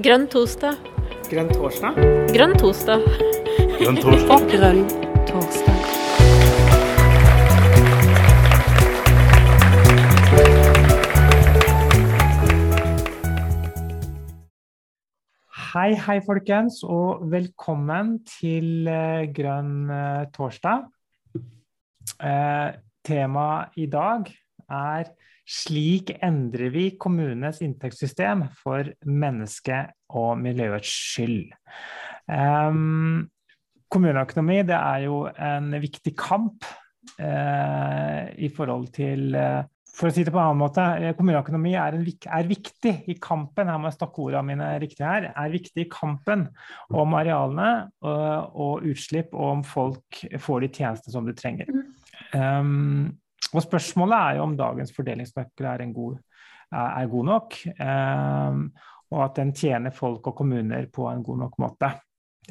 Grønn torsdag. Grønn torsdag? Grønn torsdag. Grønn torsdag. Grønn torsdag. Hei, hei, folkens, og velkommen til eh, Grønn eh, torsdag. Eh, Temaet i dag er 'Slik endrer vi kommunenes inntektssystem for menneske- og miljøets skyld'. Um, kommuneøkonomi det er jo en viktig kamp uh, i forhold til uh, For å si det på en annen måte, eh, kommuneøkonomi er, en, er, viktig i kampen her må jeg stokke ordene mine riktig her, er viktig i kampen om arealene og, og utslipp, og om folk får de tjenestene som de trenger. Um, og spørsmålet er jo om dagens fordelingsnøkkel er, god, er god nok, um, og at den tjener folk og kommuner på en god nok måte.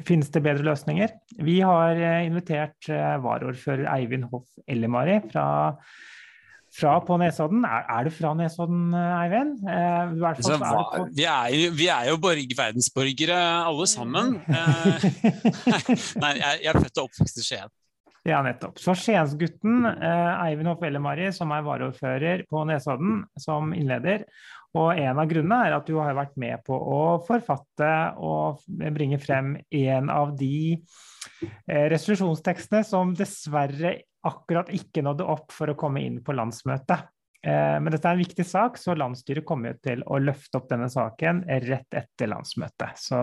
Finnes det bedre løsninger? Vi har invitert varaordfører Eivind Hoff Ellemari fra, fra på Nesodden. Er, er, du fra Nesodden, Eivind? Eh, altså, hva, på... vi, er jo, vi, er jo, borg, verdensborgere alle sammen. Nei, jeg, jeg er født og oppvokst i Skien. Ja, nettopp. Så Skiensgutten eh, Eivind Hoff Ellemari, som er varaordfører på Nesodden, som innleder. Og en av grunnene er at du har vært med på å forfatte og bringe frem en av de eh, resolusjonstekstene som dessverre akkurat ikke nådde opp for å komme inn på landsmøtet. Eh, men dette er en viktig sak, så landsstyret kommer til å løfte opp denne saken rett etter landsmøtet. Så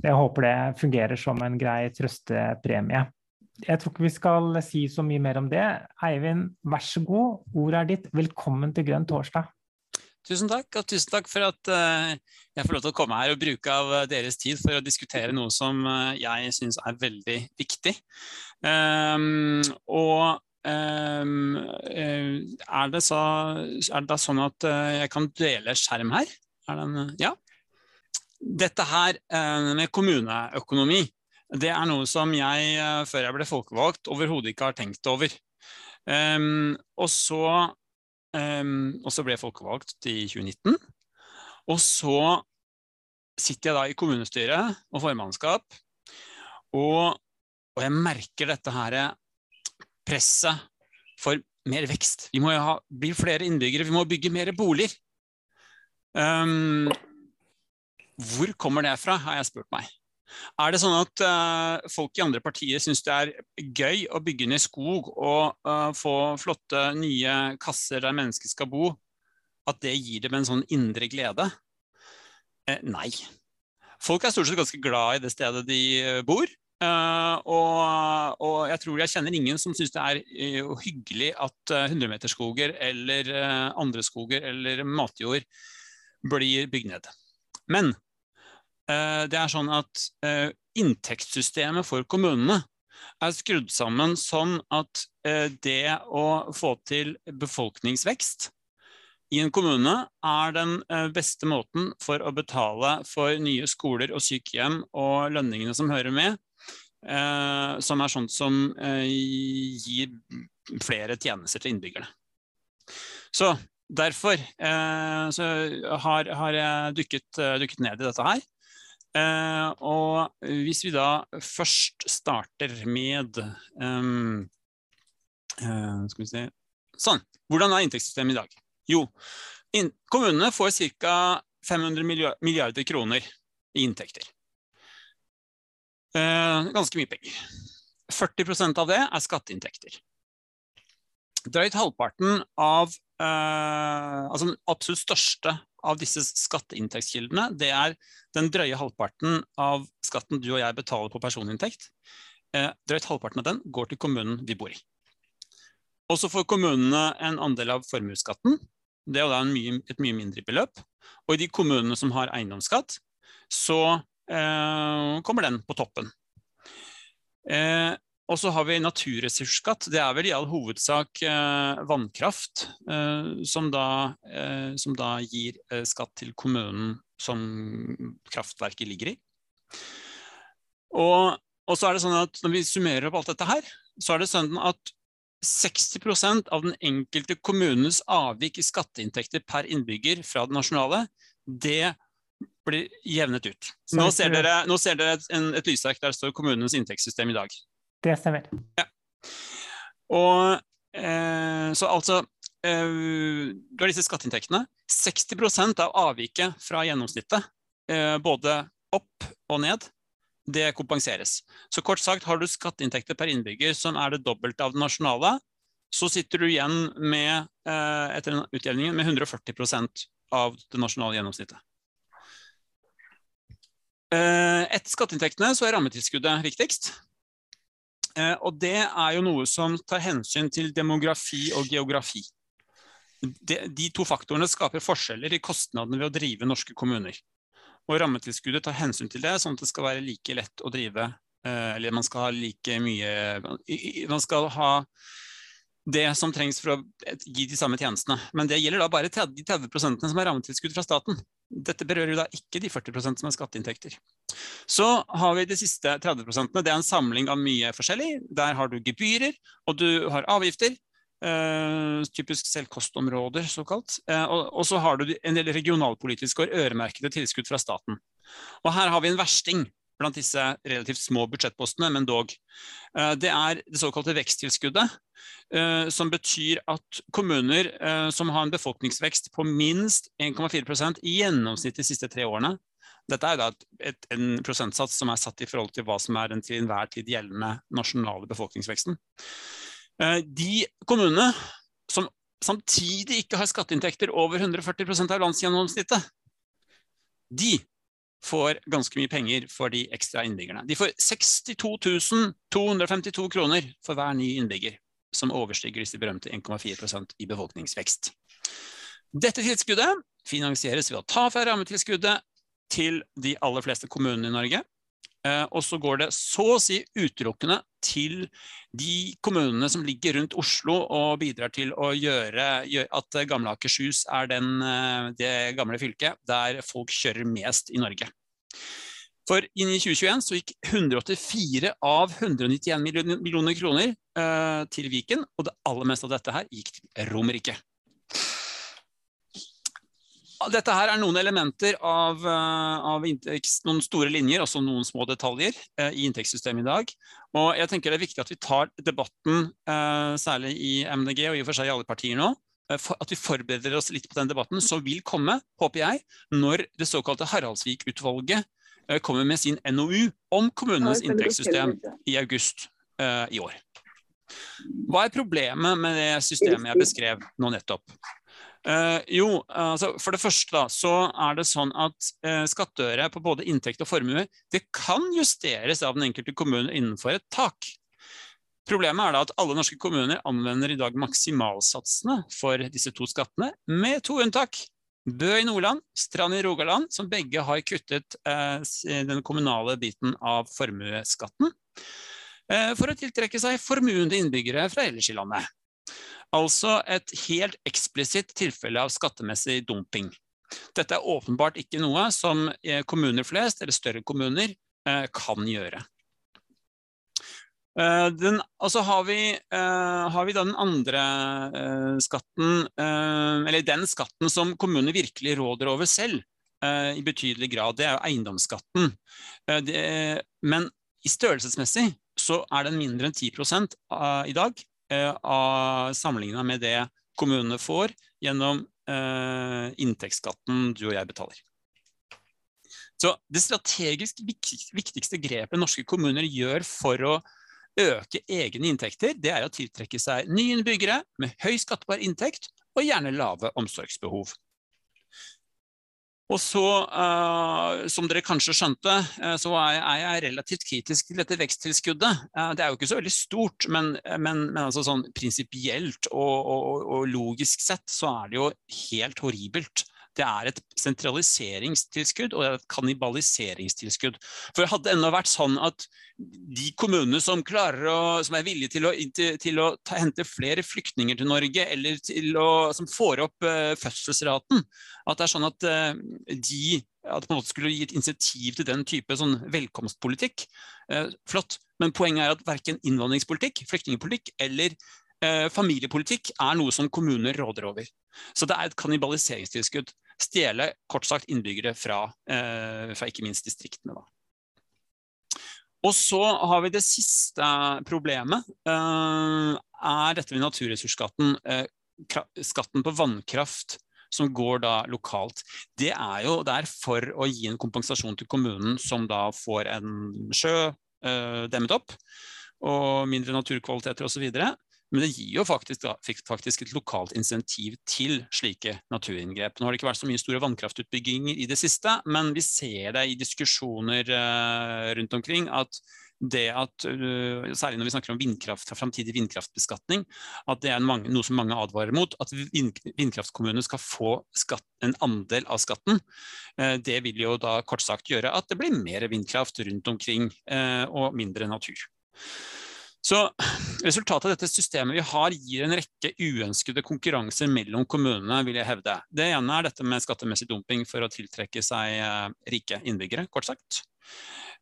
jeg håper det fungerer som en grei trøstepremie jeg tror ikke vi skal si så mye mer om det. Eivind, vær så god, ordet er ditt. Velkommen til Grønn torsdag. Tusen takk, og tusen takk for at uh, jeg får lov til å komme her og bruke av uh, deres tid for å diskutere noe som uh, jeg syns er veldig viktig. Um, og um, er, det så, er, det da sånn at jeg kan dele skjerm her? Den, ja. Dette her med kommuneøkonomi det er noe som jeg, eh, før jeg ble folkevalgt, overhodet ikke har tenkt over. Um, og, så, um, og, så, ble jeg folkevalgt i 2019. Og så sitter jeg da i kommunestyret og formannskap, og, og jeg merker dette her presset for mer vekst. Vi må jo ha, bli flere innbyggere, vi må bygge mer boliger. Um, hvor kommer det fra, har jeg spurt meg. Er det sånn at uh, folk i andre partier syns det er gøy å bygge ned skog og uh, få flotte nye kasser der mennesker skal bo, at det gir dem en sånn indre glede? Eh, nei. Folk er stort sett ganske glad i det stedet de bor. Uh, og, og, jeg tror jeg kjenner ingen som syns det er uh, hyggelig at uh, 100-meterskoger eller andre skoger eller matjord blir bygd ned. Men Eh, det er sånn at eh, inntektssystemet for kommunene er skrudd sammen sånn at eh, det å få til befolkningsvekst i en kommune er den beste måten for å betale for nye skoler og sykehjem og lønningene som hører med, som er sånt som gir flere tjenester til innbyggerne. Så derfor så har, har jeg dykket, dykket ned i dette her. Uh, og hvis vi da først starter med um, uh, Skal vi se Sånn. Hvordan er inntektssystemet i dag? Jo, in kommunene får ca. 500 milliarder kroner i inntekter. Uh, ganske mye penger. 40% av det er skatteinntekter. Drøyt halvparten av Altså den absolutt største av disse skatteinntektskildene, det er den drøye halvparten av skatten du og jeg betaler på personinntekt. Uh, drøyt halvparten av den går til kommunen vi bor i. Og så får kommunene en andel av formuesskatten. Det er jo mye, et mye mindre beløp. Og i de kommunene som har eiendomsskatt, så uh, kommer den på toppen. Eh, og så har vi naturressursskatt. Det er vel i all hovedsak eh, vannkraft eh, som, da, eh, som, da, gir eh, skatt til kommunen som kraftverket ligger i. Og, og, så er det sånn at når vi summerer opp alt dette her, så er det sånn at 60% av den enkelte kommunens avvik i skatteinntekter per innbygger fra det nasjonale, det blir jevnet ut. Nå ser dere, nå ser dere et, en, et lysverk der står kommunens inntektssystem i dag. Det stemmer. Ja. Og eh, så altså eh, Du har disse skatteinntektene. 60% av avviket fra gjennomsnittet, eh, både opp og ned, det kompenseres. Så kort sagt, har du skatteinntekter per innbygger som er det dobbelte av det nasjonale, så sitter du igjen med, eh, etter utjevningen med 140% av det nasjonale gjennomsnittet. Eh, etter skatteinntektene så er rammetilskuddet viktigst. Eh, og det er jo noe som tar hensyn til demografi og geografi. De, de to faktorene skaper forskjeller i kostnadene ved å drive norske kommuner. Og rammetilskuddet tar hensyn til det, sånn at det skal være like lett å drive eh, Eller man skal ha like mye Man skal ha det som trengs for å gi de samme tjenestene. Men det gjelder da bare de 30% som er rammetilskudd fra staten. Dette berører jo da ikke de 40% som er skatteinntekter. Så har vi de siste 30% Det er en samling av mye forskjellig. Der har du gebyrer, og du har avgifter. Uh, typisk selvkostområder, såkalt. Uh, og, og, så har du en del regionalpolitiske og øremerkede tilskudd fra staten. Og her har vi en versting blant disse relativt små budsjettpostene, men dog. Uh, det er det såkalte veksttilskuddet, Eh, som betyr at kommuner eh, som har en befolkningsvekst på minst 1,4% i gjennomsnitt de siste tre årene Dette er da et, et, en prosentsats som er satt i forhold til hva som er den til enhver tid gjeldende nasjonale befolkningsveksten. Eh, de kommunene som samtidig ikke har skatteinntekter over 140% av landsgjennomsnittet, de får ganske mye penger for de ekstra innbyggerne. De får 62 252 kroner for hver ny innbygger som overstiger disse berømte 1,4% i befolkningsvekst. Dette tilskuddet finansieres ved å ta fra rammetilskuddet til de aller fleste kommunene i Norge. Eh, og så går det så å si utelukkende til de kommunene som ligger rundt Oslo og bidrar til å gjøre at Gamle Akershus er den, eh, det gamle fylket der folk kjører mest i Norge. For inn i 2021 så gikk 184 av 191 millioner kroner uh, til Viken, og det aller meste av dette her gikk til Romerike. Dette her er noen elementer av, av inntekst, noen store linjer, også noen små detaljer uh, i inntektssystemet i dag. Og jeg tenker det er viktig at vi tar debatten, særlig i MDG og i og for seg i alle partier nå, at vi forbereder oss litt på den debatten som vil komme, håper jeg, når det såkalte Haraldsvik-utvalget Eh, kommer med sin NOU om kommunenes inntektssystem i august i år. Hva er problemet med det systemet jeg beskrev nå nettopp? Uh, jo, altså for det første da, så er det sånn at uh, skattøre på både inntekt og formue det kan justeres av den enkelte kommune innenfor et tak. Problemet er da at alle norske kommuner anvender i dag maksimalsatsene for disse to skattene, med to unntak. Bø i Nordland, Strand i Rogaland, som begge har kuttet eh, den kommunale biten av formuesskatten eh, for å tiltrekke seg formuende innbyggere fra ellers i landet. Altså et helt eksplisitt tilfelle av skattemessig dumping. Dette er åpenbart ikke noe som eh, kommuner flest, eller større kommuner, eh, kan gjøre. Uh, den, altså har vi, har vi den andre skatten, eller den skatten som kommunene virkelig råder over selv i betydelig grad. Det er jo eiendomsskatten. Men i størrelsesmessig så er den mindre enn 10 i dag, sammenligna med det kommunene får gjennom inntektsskatten du og jeg betaler. Så det strategisk viktigste grepet norske kommuner gjør for å øke egne inntekter, det er å tiltrekke seg nye innbyggere med høy skattbar inntekt og gjerne lave omsorgsbehov. Og så, uh, som dere kanskje skjønte, uh, så er, jeg relativt kritisk til dette veksttilskuddet. Uh, det er jo ikke så veldig stort, men, men, men altså sånn prinsipielt og, og, og, logisk sett så er det jo helt horribelt det er et sentraliseringstilskudd og et kannibaliseringstilskudd. For hadde det ennå vært sånn at de kommunene som, å, som er villige til å, til, å ta, hente flere flyktninger til Norge, eller til å, som får opp uh, fødselsraten, at det er sånn at uh, de at måte skulle gi et insentiv til den type sånn velkomstpolitikk. Uh, flott, men poenget er at verken innvandringspolitikk, flyktningpolitikk eller familiepolitikk er noe som kommuner råder over. Så det er et kannibaliseringstilskudd. Stjele kort sagt innbyggere fra, fra ikke minst distriktene. Da. Og så har vi det siste problemet. er dette med naturressursskatten. skatten på vannkraft som går da lokalt. Det er jo der for å gi en kompensasjon til kommunen som da får en sjø eh, demmet opp, og mindre naturkvaliteter osv. Men det gir jo faktisk, faktisk, et lokalt insentiv til slike naturinngrep. Nå har det ikke vært så mye store vannkraftutbygginger i det siste, men vi ser det i diskusjoner uh, rundt omkring at det at, uh, særlig når vi snakker om vindkraft, framtidig vindkraftbeskatning, at det er noe som mange advarer mot, at vind, vindkraftkommunene skal få skatt, en andel av skatten. Uh, det vil jo da kort sagt gjøre at det blir mer vindkraft rundt omkring og mindre natur. Så Resultatet av dette systemet vi har, gir en rekke uønskede konkurranser mellom kommunene, vil jeg hevde. Det ene er dette med skattemessig dumping for å tiltrekke seg rike innbyggere, kort sagt.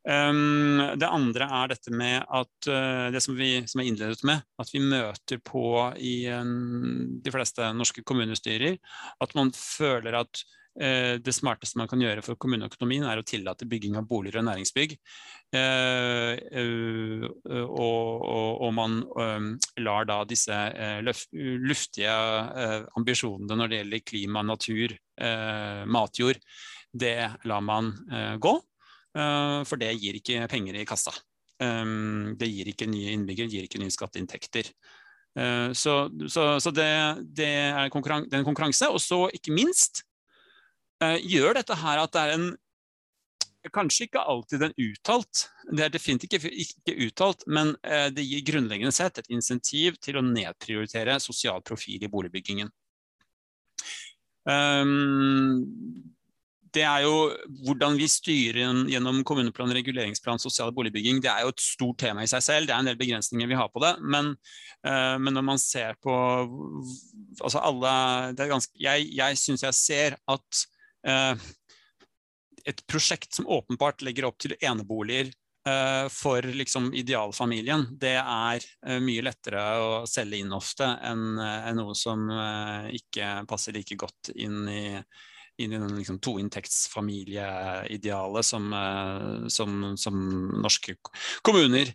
Um, det andre er dette med at uh, det som vi som er innledet med, at vi møter på i um, de fleste norske kommunestyrer, at man føler at det smarteste man kan gjøre for kommuneøkonomien, er å tillate bygging av boliger og næringsbygg. Uh, og, og, og, man lar da disse luftige ambisjonene når det gjelder klima, natur, matjord, det lar man gå. Eh, for det gir ikke penger i kassa. Eh, det gir ikke nye innbyggere, gir ikke nye skatteinntekter. Eh, så, så, så det, det, er konkurran en konkurranse. Og så, ikke minst, gjør dette her at det er en Kanskje ikke alltid en uttalt, det er definitivt ikke, ikke uttalt, men det gir grunnleggende sett et insentiv til å nedprioritere sosial profil i boligbyggingen. Um, det er jo hvordan vi styrer gjennom kommuneplan, reguleringsplan, sosial boligbygging. Det er jo et stort tema i seg selv. Det er en del begrensninger vi har på det. Men, uh, men når man ser på altså alle ganske, Jeg, jeg syns jeg ser at et prosjekt som åpenbart legger opp til eneboliger uh, for liksom idealfamilien, det er mye lettere å selge inn ofte enn en noe som ikke passer like godt inn i inn i den liksom, toinntektsfamilieidealet som, eh, som, som, norske kommuner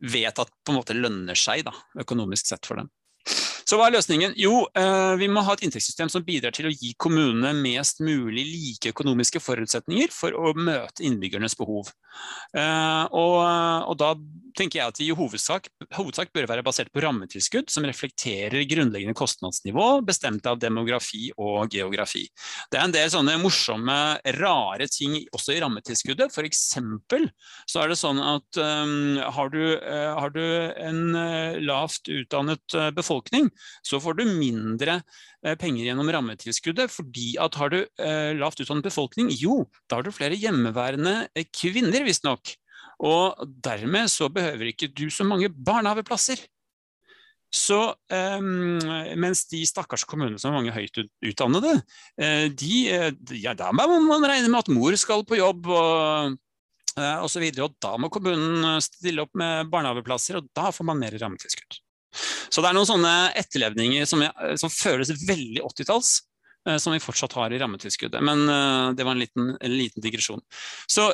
vet at på en måte lønner seg da, økonomisk sett for dem. Så hva er løsningen? Jo, eh, vi må ha et inntektssystem som bidrar til å gi kommunene mest mulig like økonomiske forutsetninger for å møte innbyggernes behov. Eh, og, og da tenker jeg at vi i hovedsak, hovedsak, bør være basert på rammetilskudd som reflekterer grunnleggende kostnadsnivå bestemt av demografi og geografi. Det er en del sånne morsomme, rare ting også i rammetilskuddet. F.eks. så er det sånn at um, har, du, uh, har, du, en uh, lavt utdannet befolkning, så får du mindre eh, penger gjennom rammetilskuddet. fordi at har du eh, lavt utdannet befolkning, jo, da har du flere hjemmeværende eh, kvinner, visstnok. Og dermed så behøver ikke du så mange barnehageplasser. Så um, mens de stakkars kommunene som har mange høyt utdannede, de, ja, da må man regne med at mor skal på jobb og, og så videre, og da må kommunen stille opp med barnehageplasser, og da får man mer rammetilskudd. Så det er noen sånne etterlevninger som, jeg, som føles veldig 80-talls, eh, som vi fortsatt har i rammetilskuddet. Men uh, det var en liten, en liten digresjon. Så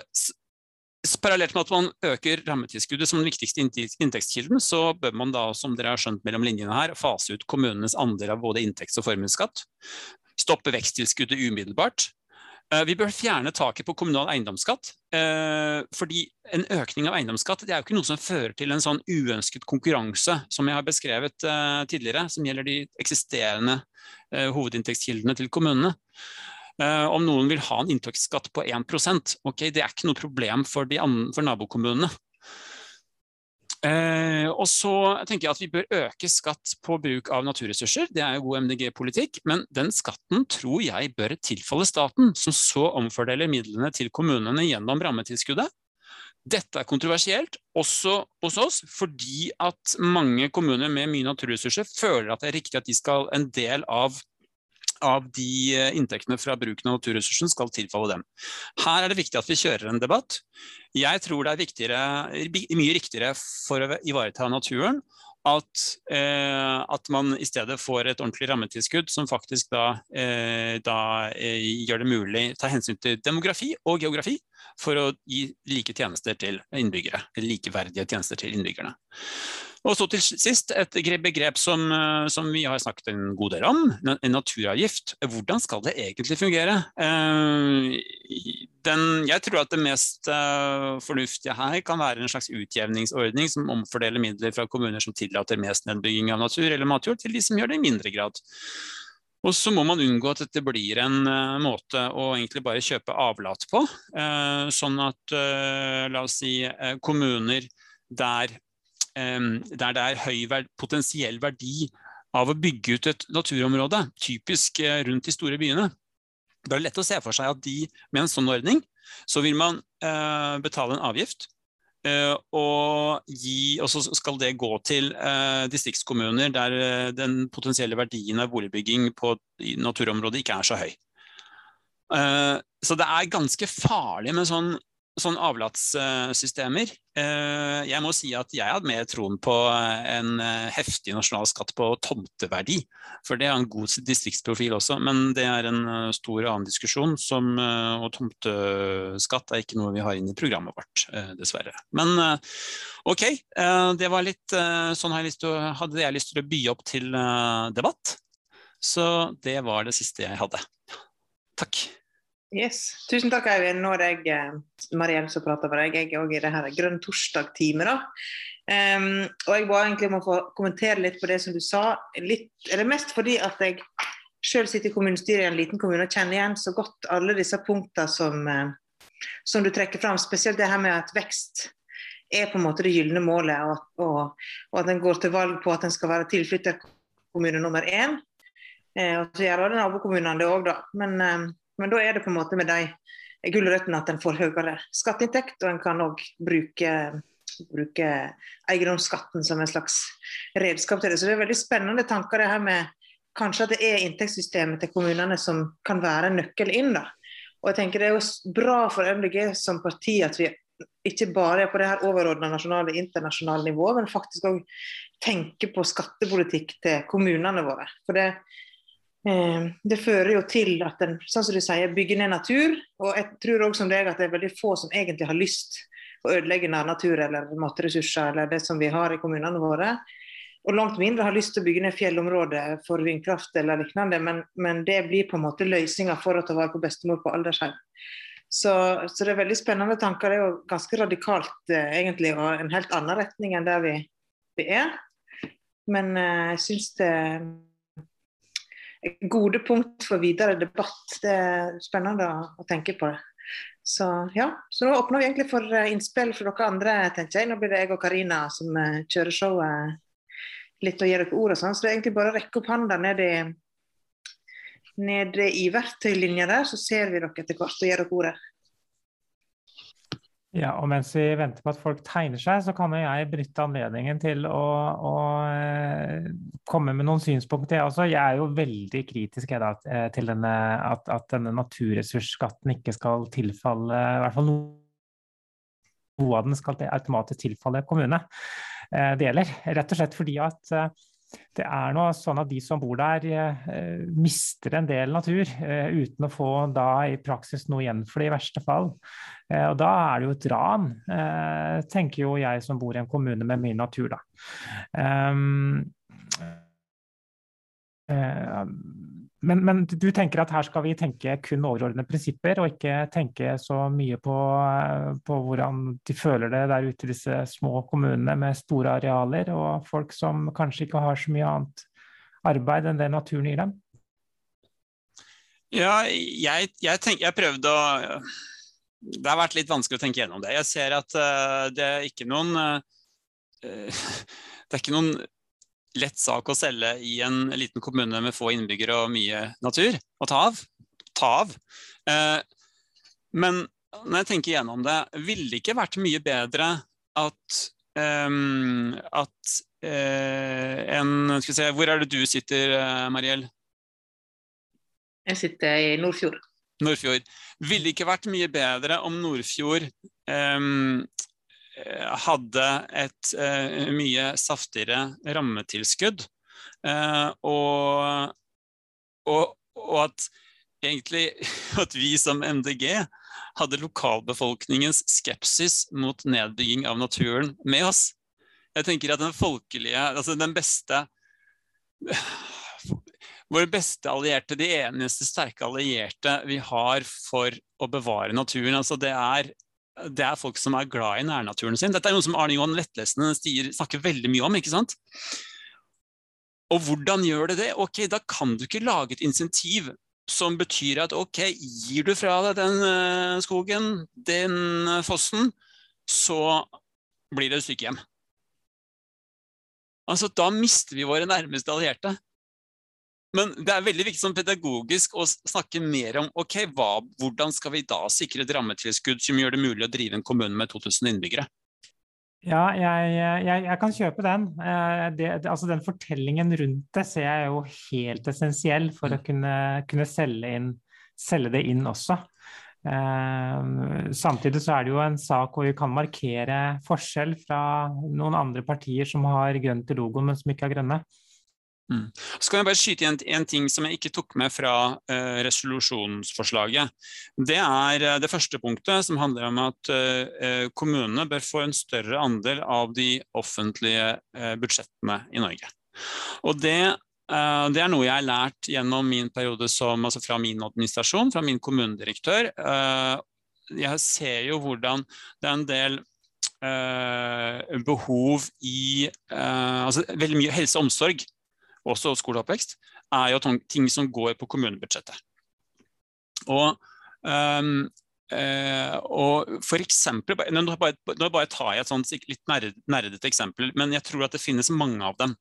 Parallelt med at man øker rammetilskuddet som den viktigste inntektskilden, så bør man da, som dere har skjønt mellom linjene her, fase ut kommunenes andel av både inntekts- og formuesskatt. Stoppe veksttilskuddet umiddelbart. Eh, vi bør fjerne taket på kommunal eiendomsskatt. Eh, fordi en økning av eiendomsskatt det er jo ikke noe som fører til en sånn uønsket konkurranse som jeg har beskrevet eh, tidligere, som gjelder de eksisterende hovedinntektskildene til kommunene. Om noen vil ha en inntektsskatt på 1% ok, det er ikke noe problem for, for nabokommunene. Eh, og så tenker jeg at Vi bør øke skatt på bruk av naturressurser. Det er jo god MDG-politikk. Men den skatten tror jeg bør tilfalle staten, som så omfordeler midlene til kommunene gjennom rammetilskuddet. Dette er kontroversielt, også hos oss, fordi at mange kommuner med mye naturressurser føler at det er riktig at de skal en del av av de eh, inntektene fra bruken av naturressursen skal tilfalle dem. Her er det viktig at vi kjører en debatt. Jeg tror det er mye riktigere for å ivareta naturen at, eh, at, man i stedet får et ordentlig rammetilskudd som faktisk da, eh, da eh, gjør det mulig å ta hensyn til demografi og geografi for å gi like tjenester til innbyggere, likeverdige tjenester til innbyggerne. Og så til sist et begrep som, eh, som, vi har snakket en god del om, en naturavgift. Hvordan skal det egentlig fungere? Eh, den, jeg tror at det mest uh, fornuftige her kan være en slags utjevningsordning som omfordeler midler fra kommuner som tillater mest nedbygging av natur eller matjord, til de som gjør det i mindre grad. Og så må man unngå at dette blir en uh, måte å egentlig bare kjøpe avlat på. Uh, sånn at la oss si kommuner der der det er høy potensiell verdi av å bygge ut et naturområde, typisk eh, rundt de store byene. Da er det lett å se for seg at de med en sånn ordning, så vil man eh, betale en avgift. Eh, og, gi, og, så skal det gå til eh, distriktskommuner der eh, den potensielle verdien av boligbygging på naturområdet ikke er så høy. Så det er ganske farlig med sånn sånn avlatssystemer. Eh, jeg må si at jeg hadde mer troen på en eh, heftig nasjonal skatt på tomteverdi. For det er en god distriktsprofil også, men det er en eh, stor annen diskusjon. Som, og tomteskatt er ikke noe vi har inn i programmet vårt, dessverre. Men ok, det var litt sånn jeg hadde jeg lyst til å by opp til debatt. Så det var det siste jeg hadde. Takk. Yes. Tusen takk, Eivind. Nå er jeg eh, Mariell som prater for deg. Jeg er òg i det her Grønn torsdag-teamet. Um, og jeg bare egentlig må få kommentere litt på det som du sa. Litt, eller mest fordi at jeg sjøl sitter i kommunestyret i en liten kommune og kjenner igjen så godt alle disse punktene som, uh, som du trekker fram. Spesielt det her med at vekst er på en måte det gylne målet, og, og, og at en går til valg på at en skal være tilflytterkommune nummer én. Uh, og så gjør alle nabokommunene det òg, da. Men uh, men da er det på en måte med de gulrøttene at en får høyere skatteinntekt, og en kan òg bruke, bruke eiendomsskatten som en slags redskap til det. Så det er veldig spennende tanker det her med kanskje at det er inntektssystemet til kommunene som kan være nøkkel inn. da. Og jeg tenker Det er jo bra for MDG som parti at vi ikke bare er på det her overordna nasjonale internasjonale nivået, men faktisk òg tenker på skattepolitikk til kommunene våre. For det, det fører jo til at en sånn som du sier, bygger ned natur. Og jeg tror også som deg at det er veldig få som egentlig har lyst å ødelegge natur eller matressurser eller det som vi har i kommunene våre. Og langt mindre har lyst til å bygge ned fjellområder for vindkraft eller lignende. Men, men det blir på en måte løsninga for å ta vare på bestemor på aldershjem. Så, så, det er veldig spennende tanker. Det er jo ganske radikalt eh, egentlig, og en helt annen retning enn der vi, vi er. Men eh, jeg syns det gode punkt for videre debatt. Det er spennende å tenke på. det. Så ja, så nå åpner vi egentlig for eh, innspill fra dere andre, tenker jeg. Nå blir det jeg og Karina som eh, kjører showet litt og gir dere ord og sånn. Så det er egentlig bare å rekke opp hånda ned i, ned i verktøylinja der, så ser vi dere etter hvert og gir dere ordet. Ja, og mens vi venter på at folk tegner seg, så kan jeg benytte anledningen til å, å eh, komme med noen synspunkter. Altså, jeg er jo veldig kritisk jeg, da, eh, til denne, at, at, denne naturressursskatten ikke skal tilfalle i hvert fall noe av den skal automatisk tilfalle kommune. Eh, det gjelder rett og slett fordi at det er noe sånn at de som bor der, eh, mister en del natur eh, uten å få da i praksis noe igjen for det i verste fall. Eh, og da er det jo et ran, tenker jo jeg som bor i en kommune med mye natur, da. Men, men, du tenker at her skal vi tenke kun overordnede prinsipper, og ikke tenke så mye på, på, hvordan de føler det der ute i disse små kommunene med store arealer, og folk som kanskje ikke har så mye annet arbeid enn det naturen gir dem? Ja, jeg, jeg, tenk, jeg prøvde å Det har vært litt vanskelig å tenke gjennom det. Jeg ser at uh, det er ikke noen uh, Det er ikke noen lett sak å selge i en liten kommune med få innbyggere og mye natur å ta av. Ta av. Eh, men når jeg tenker gjennom det, ville det ikke vært mye bedre at, um, at uh, en Skal vi se, hvor er det du sitter, uh, Mariell? Jeg sitter i Nordfjord. Nordfjord. Ville det ikke vært mye bedre om Nordfjord um, hadde et mye saftigere rammetilskudd. Og, og, og at egentlig at vi som MDG hadde lokalbefolkningens skepsis mot nedbygging av naturen med oss. Jeg tenker at den folkelige, altså den beste Våre beste allierte, de eneste sterke allierte vi har for å bevare naturen, altså det er, det er folk som er glad i nærnaturen sin. Dette er noe som Arne Johan Lettlesene snakker veldig mye om. ikke sant? Og hvordan gjør det det? Ok, Da kan du ikke lage et insentiv som betyr at ok, gir du fra deg den uh, skogen, den uh, fossen, så blir det sykehjem. Altså, Da mister vi våre nærmeste allierte. Men det er veldig viktig som pedagogisk å snakke mer om ok, hva, hvordan skal vi da sikre et rammetilskudd som gjør det mulig å drive en kommune med 2000 innbyggere? Ja, jeg, jeg, jeg, kan kjøpe den. Eh, det, det, altså den fortellingen rundt det ser jeg jo helt essensiell for å mm. kunne, kunne selge, inn, selge, det inn også. Uh, samtidig så er det jo en sak hvor vi kan markere forskjell fra noen andre partier som har grønt i logoen, men som ikke har grønne. Mm. Så kan jeg bare skyte igjen en ting som jeg ikke tok med fra uh, resolusjonsforslaget. Det er uh, det første punktet, som handler om at uh, kommunene bør få en større andel av de offentlige budsjettene i Norge. Og det, det, er noe jeg har lært gjennom min periode som, altså fra min administrasjon, fra min kommunedirektør. Jeg ser jo hvordan det er en del behov i altså veldig mye helse og omsorg også skoleoppvekst, er jo ting som går på kommunebudsjettet. Og, um, uh, og for eksempel, nå bare, nå bare tar jeg et sånt litt nerdete eksempel, men jeg tror at det finnes mange av dem.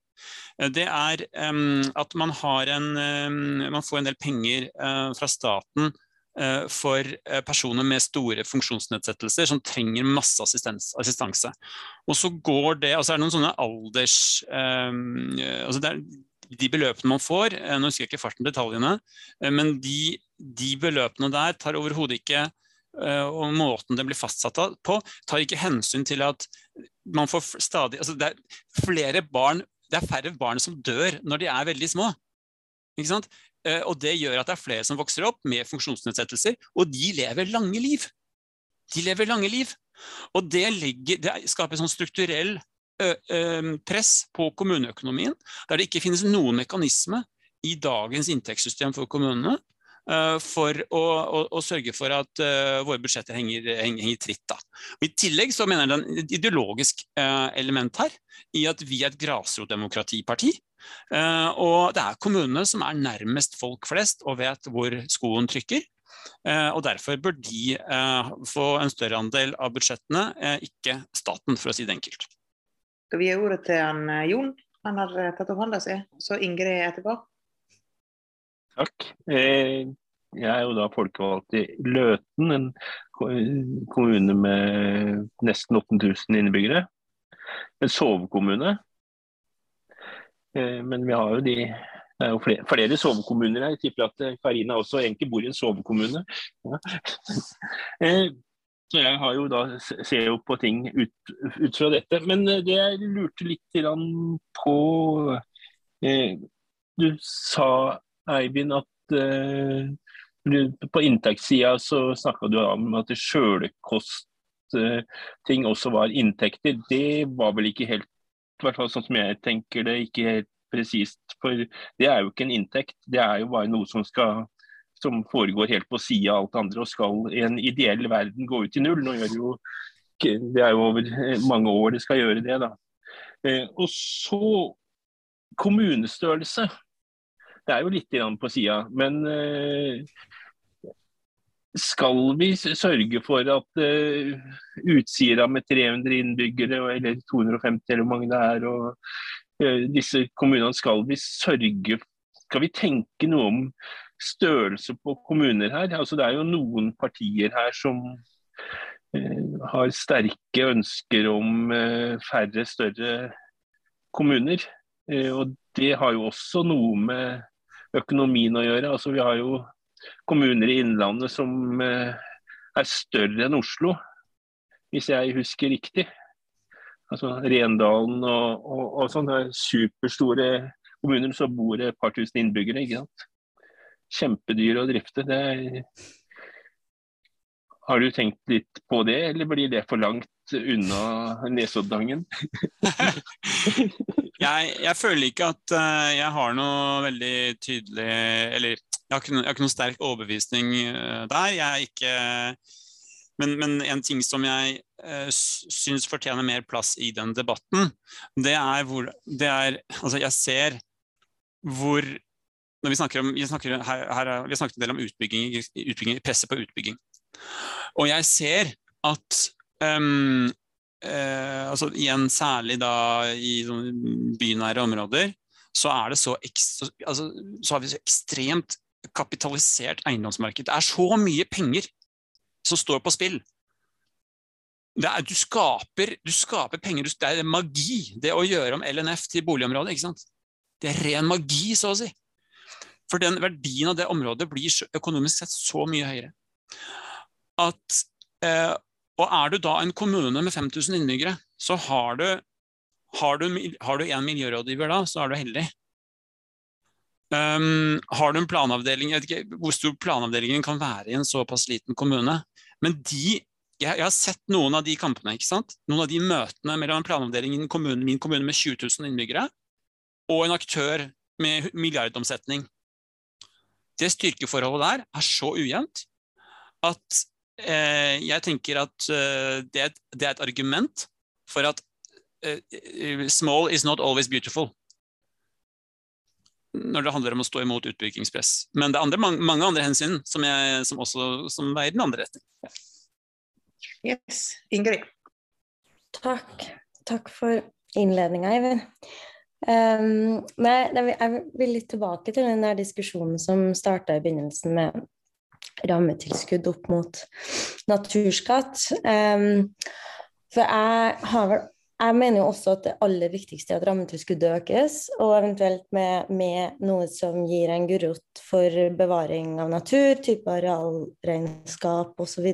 Eh, det er um, at man, en, um, man, får en del penger uh, fra staten for personer med store funksjonsnedsettelser som trenger masse assistanse. Og så går det, altså er det noen sånne alders... Um, altså det er, de beløpene man får, eh, nå husker jeg ikke farten detaljene, eh, men de, de beløpene der tar overhodet ikke eh, og måten det blir fastsatt på, tar ikke hensyn til at man får stadig altså Det er flere barn, det er færre barn som dør når de er veldig små. Ikke sant? Og det gjør at det er flere som vokser opp med funksjonsnedsettelser, og de lever lange liv. De lever lange liv. Og det, legger, det skaper en sånn strukturell press på kommuneøkonomien, der det ikke finnes noen mekanisme i dagens inntektssystem for kommunene for å, å, å sørge for at uh, våre budsjetter henger, henger, henger tritt. Da. I tillegg så mener jeg det er et ideologisk uh, element her, i at vi er et grasrotdemokratiparti. Uh, og det er kommunene som er nærmest folk flest og vet hvor skoen trykker. og Derfor bør de få en større andel av budsjettene, ikke staten, for å si det enkelt skal vi gi ordet til han, eh, Jon. Han har eh, tatt opp hånda si. Så Ingrid etterpå. Takk. Eh, jeg er jo da folkevalgt i Løten, en kommune med nesten 8000 innbyggere. En sovekommune. Men vi har jo de det er jo flere, flere sovekommuner her. Jeg tipper at Karina også egentlig bor i en sovekommune. Ja. Så jeg har jo da, ser jo på ting ut, ut fra dette. Men eh, det jeg lurte litt på eh, Du sa, Eivind, at eh, på inntektssida så snakka du om at sjølkostting eh, også var inntekter. Det var vel ikke helt, i hvert fall sånn som jeg tenker det, ikke helt presist. For det er jo ikke en inntekt, det er jo bare noe som skal som foregår helt på sida av alt andre og skal i en ideell verden gå ut i null. Nå gjør jo, Det er jo over mange år det skal gjøre det. da. Eh, og så kommunestørrelse. Det er jo litt på sida, men eh, skal vi sørge for at Utsira med 300 innbyggere, eller 250 eller hvor mange det er, og disse kommunene, skal vi sørge Skal vi tenke noe om størrelse på kommuner her. Altså, det er jo noen partier her som eh, har sterke ønsker om eh, færre, større kommuner. Eh, og det har jo også noe med økonomien å gjøre. Altså, vi har jo kommuner i Innlandet som eh, er større enn Oslo, hvis jeg husker riktig. Altså Rendalen og, og, og sånne superstore kommuner så bor det et par tusen innbyggere. ikke sant? Kjempedyr å drifte. Det. Har du tenkt litt på det, eller blir det for langt unna nesoddangen? jeg, jeg, føler ikke at uh, jeg har noe veldig tydelig Eller jeg har ikke, jeg har ikke noen sterk overbevisning uh, der. Jeg er ikke men, men, en ting som jeg uh, syns fortjener mer plass i den debatten, det er hvor det er Altså, jeg ser hvor når vi snakker om, vi snakker, her, her, vi snakket en del om utbygging, utbygging, presset på utbygging. Og jeg ser at um, uh, altså igjen særlig da i bynære områder, så er det så, altså, så har vi så ekstremt kapitalisert eiendomsmarked. Det er så mye penger som står på spill. Er, du, skaper, du, skaper, penger, det er magi, det å gjøre om LNF til boligområde. ikke sant? Det er ren magi, så å si. For den verdien av det området blir økonomisk sett så mye høyere at eh, Og er du da en kommune med 5000 innbyggere, så har du har du, har du en miljørådgiver da, så er du heldig. Um, har du en planavdeling Jeg vet ikke hvor stor planavdelingen kan være i en såpass liten kommune. Men de, jeg, har sett noen av de kampene, ikke sant? noen av de møtene mellom en planavdeling i min kommune med 20 000 innbyggere og en aktør med milliardomsetning. Det styrkeforholdet der er så ujevnt at Eh, jeg tenker at eh, det er, et, det, er et, argument for at eh, small is not always beautiful. Når det handler om å stå imot utbyggingspress. Men det er andre, mange, mange, andre hensyn som, jeg, som også som veier den andre retning. Yes. Ingrid. Takk. Takk for innledninga, Eivind. Um, nei, jeg vil litt tilbake til den der diskusjonen som starta i begynnelsen med rammetilskudd opp mot naturskatt. Um, for jeg vel jeg mener jo også at det aller viktigste er at rammetilskuddet økes, og eventuelt med, med noe som gir en gulrot for bevaring av natur, type arealregnskap osv.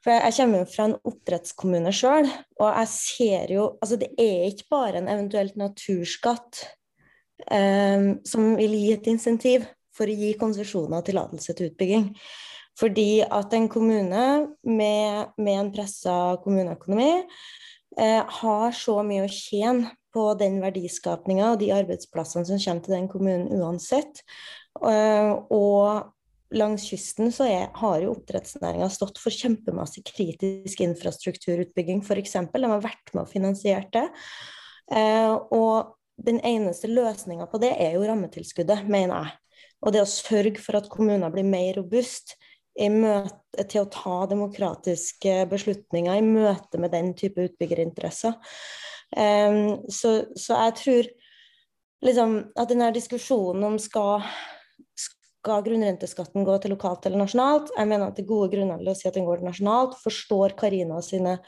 For jeg kommer jo fra en oppdrettskommune sjøl, og jeg ser jo Altså, det er ikke bare en eventuelt naturskatt um, som vil gi et insentiv for å gi konsesjoner og tillatelse til utbygging. Fordi at en kommune med, med en pressa kommuneøkonomi eh, har så mye å tjene på den verdiskapninga og de arbeidsplassene som kommer til den kommunen uansett. Eh, og langs kysten så er, har jo oppdrettsnæringa stått for kjempemasse kritisk infrastrukturutbygging, f.eks. De har vært med og finansiert det. Eh, og den eneste løsninga på det er jo rammetilskuddet, mener jeg. Og det å sørge for at kommuner blir mer robust møte, til å ta demokratiske beslutninger i møte med den type utbyggerinteresser. Eh, så, så, jeg tror liksom, at denne diskusjonen om skal, skal grunnrenteskatten gå til lokalt eller nasjonalt, jeg mener at det er gode grunner til å si at den går nasjonalt. Forstår Karina sine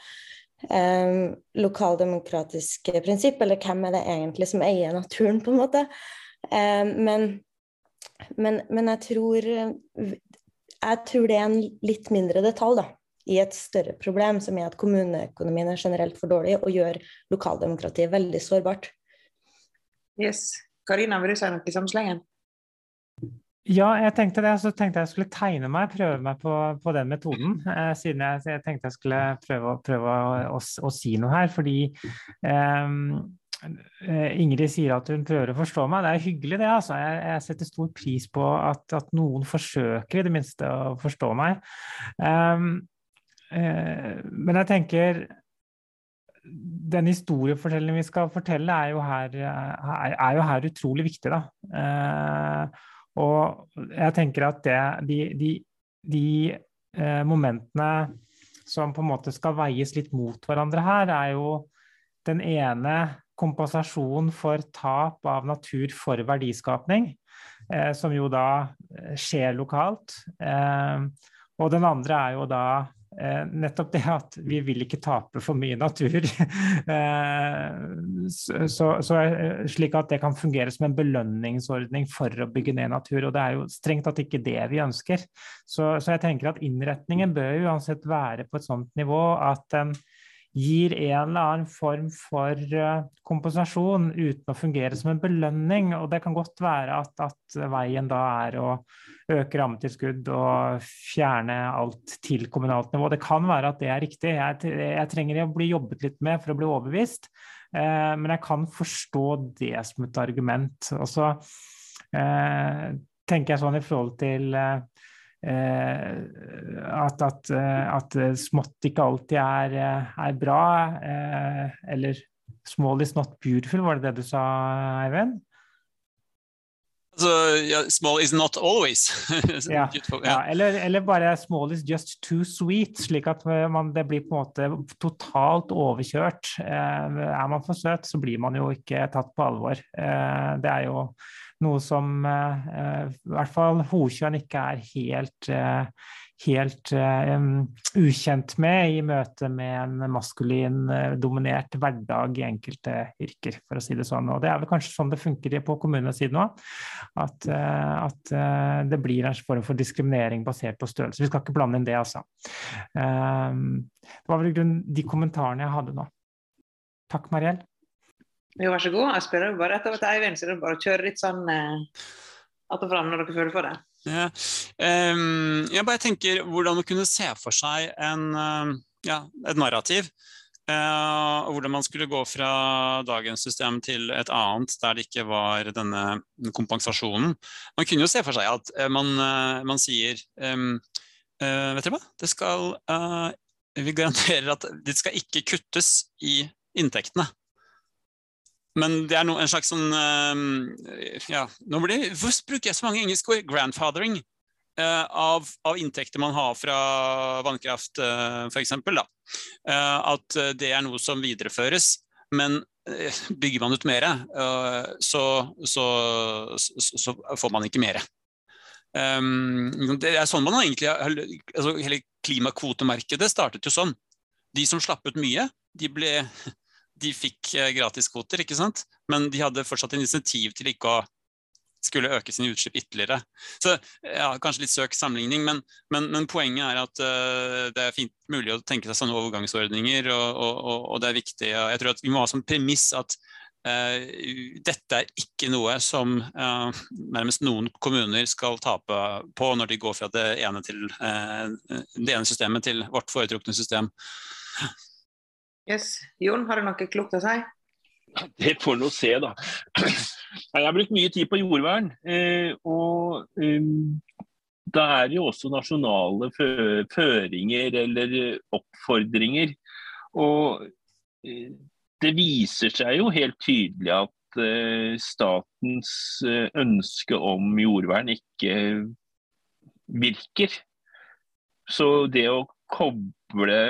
um, lokaldemokratiske prinsipp, eller hvem er det egentlig som eier naturen, på en måte. Um, men men, men jeg, tror, jeg tror det er en litt mindre detalj da, i et større problem, som er at kommuneøkonomien er generelt for dårlig og gjør lokaldemokratiet veldig sårbart. Yes. Karina, vil du si noe i samme slengen? Ja, jeg tenkte det. Så tenkte jeg skulle tegne meg, prøve meg på, på den metoden. Eh, siden jeg, jeg, tenkte jeg skulle prøve, prøve å, å, å, si noe her. Fordi eh, Eh, Ingrid sier at hun prøver å forstå meg. Det er hyggelig, det. altså. Jeg, jeg setter stor pris på at, at, noen forsøker i det minste å forstå meg. Eh, uh, men jeg tenker den historiefortellingen vi skal fortelle, er jo her, er, er jo her utrolig viktig. Da. Og jeg tenker at det, de, de, de eh, momentene som på en måte skal veies litt mot hverandre her, er jo den ene kompensasjon for tap av natur for verdiskapning, eh, som jo da eh, skjer lokalt. Eh, og den andre er jo da eh, nettopp det at vi vil ikke tape for mye natur. Eh, så, så, eh, slik at det kan fungere som en belønningsordning for å bygge ned natur. Og det er jo strengt tatt ikke det vi ønsker. Så, så jeg tenker at innretningen bør uansett være på et sånt nivå at en gir en eller annen form for uh, kompensasjon uten å fungere som en belønning. Og det kan godt være at, at veien da er å øke rammetilskudd og fjerne alt til kommunalt nivå. Det kan være at det er riktig. Jeg, jeg trenger å bli jobbet litt med for å bli overbevist. Eh, men jeg kan forstå det som et argument. Og så eh, tenker jeg sånn i forhold til Eh, at, at, eh, at, smått ikke alltid er, eh, er bra. eller 'small is not beautiful', var det det du sa, Eivind? Altså, ja, small is not always. ja, ja. Eller, eller, bare 'small is just too sweet', slik at man, det blir på en måte totalt overkjørt. er man for søt, så blir man jo ikke tatt på alvor. det er jo noe som uh, i hvert fall Hokjønn ikke er helt, uh, helt uh, ukjent med i møte med en maskulin dominert hverdag i enkelte yrker, for å si det sånn. Og det er vel kanskje sånn det funker på kommunesiden òg. At, at det blir en form for diskriminering basert på størrelse. Vi skal ikke blande inn det, altså. det var vel i grunnen de kommentarene jeg hadde nå. Takk, Mariell. Jo, vær så god. Jeg spiller bare etter Eivind, så det er bare å kjøre litt sånn eh, att og fram når dere føler for det. Ja. Um, jeg bare tenker hvordan man kunne se for seg en, uh, ja, et narrativ. Uh, hvordan man skulle gå fra dagens system til et annet der det ikke var denne kompensasjonen. Man kunne jo se for seg at uh, man, man, sier um, Vet dere hva, det skal Vi garanterer at det skal ikke kuttes i inntektene. Men det er no, en slags sånn uh, ja, nå blir, Hvorfor bruker jeg så mange engelske ord? Grandfathering uh, av, av, inntekter man har fra vannkraft, uh, f.eks. Uh, at det er noe som videreføres. Men bygger man ut mer, så, så, så, så, får man ikke mer. Um, det er sånn man egentlig altså Hele klimakvotemarkedet startet jo sånn. De som slapp ut mye, de ble de fikk gratis gratiskvoter, ikke sant? men de hadde fortsatt en insentiv til ikke å skulle øke sine utslipp ytterligere. Så ja, Kanskje litt søk sammenligning, men, men, men poenget er at uh, det er fint mulig å tenke seg sånne overgangsordninger. Og, og, og, det er viktig. Jeg tror at Vi må ha som premiss at uh, dette er ikke noe som uh, nærmest noen kommuner skal tape på når de går fra det ene, til, det ene systemet til vårt foretrukne system. Yes. Jon, har du noe klokt å si? Det får nå se, da. Jeg har brukt mye tid på jordvern. Eh, og um, da er det jo også nasjonale føringer eller oppfordringer. Og eh, det viser seg jo helt tydelig at eh, statens ønske om jordvern ikke virker. Så det å koble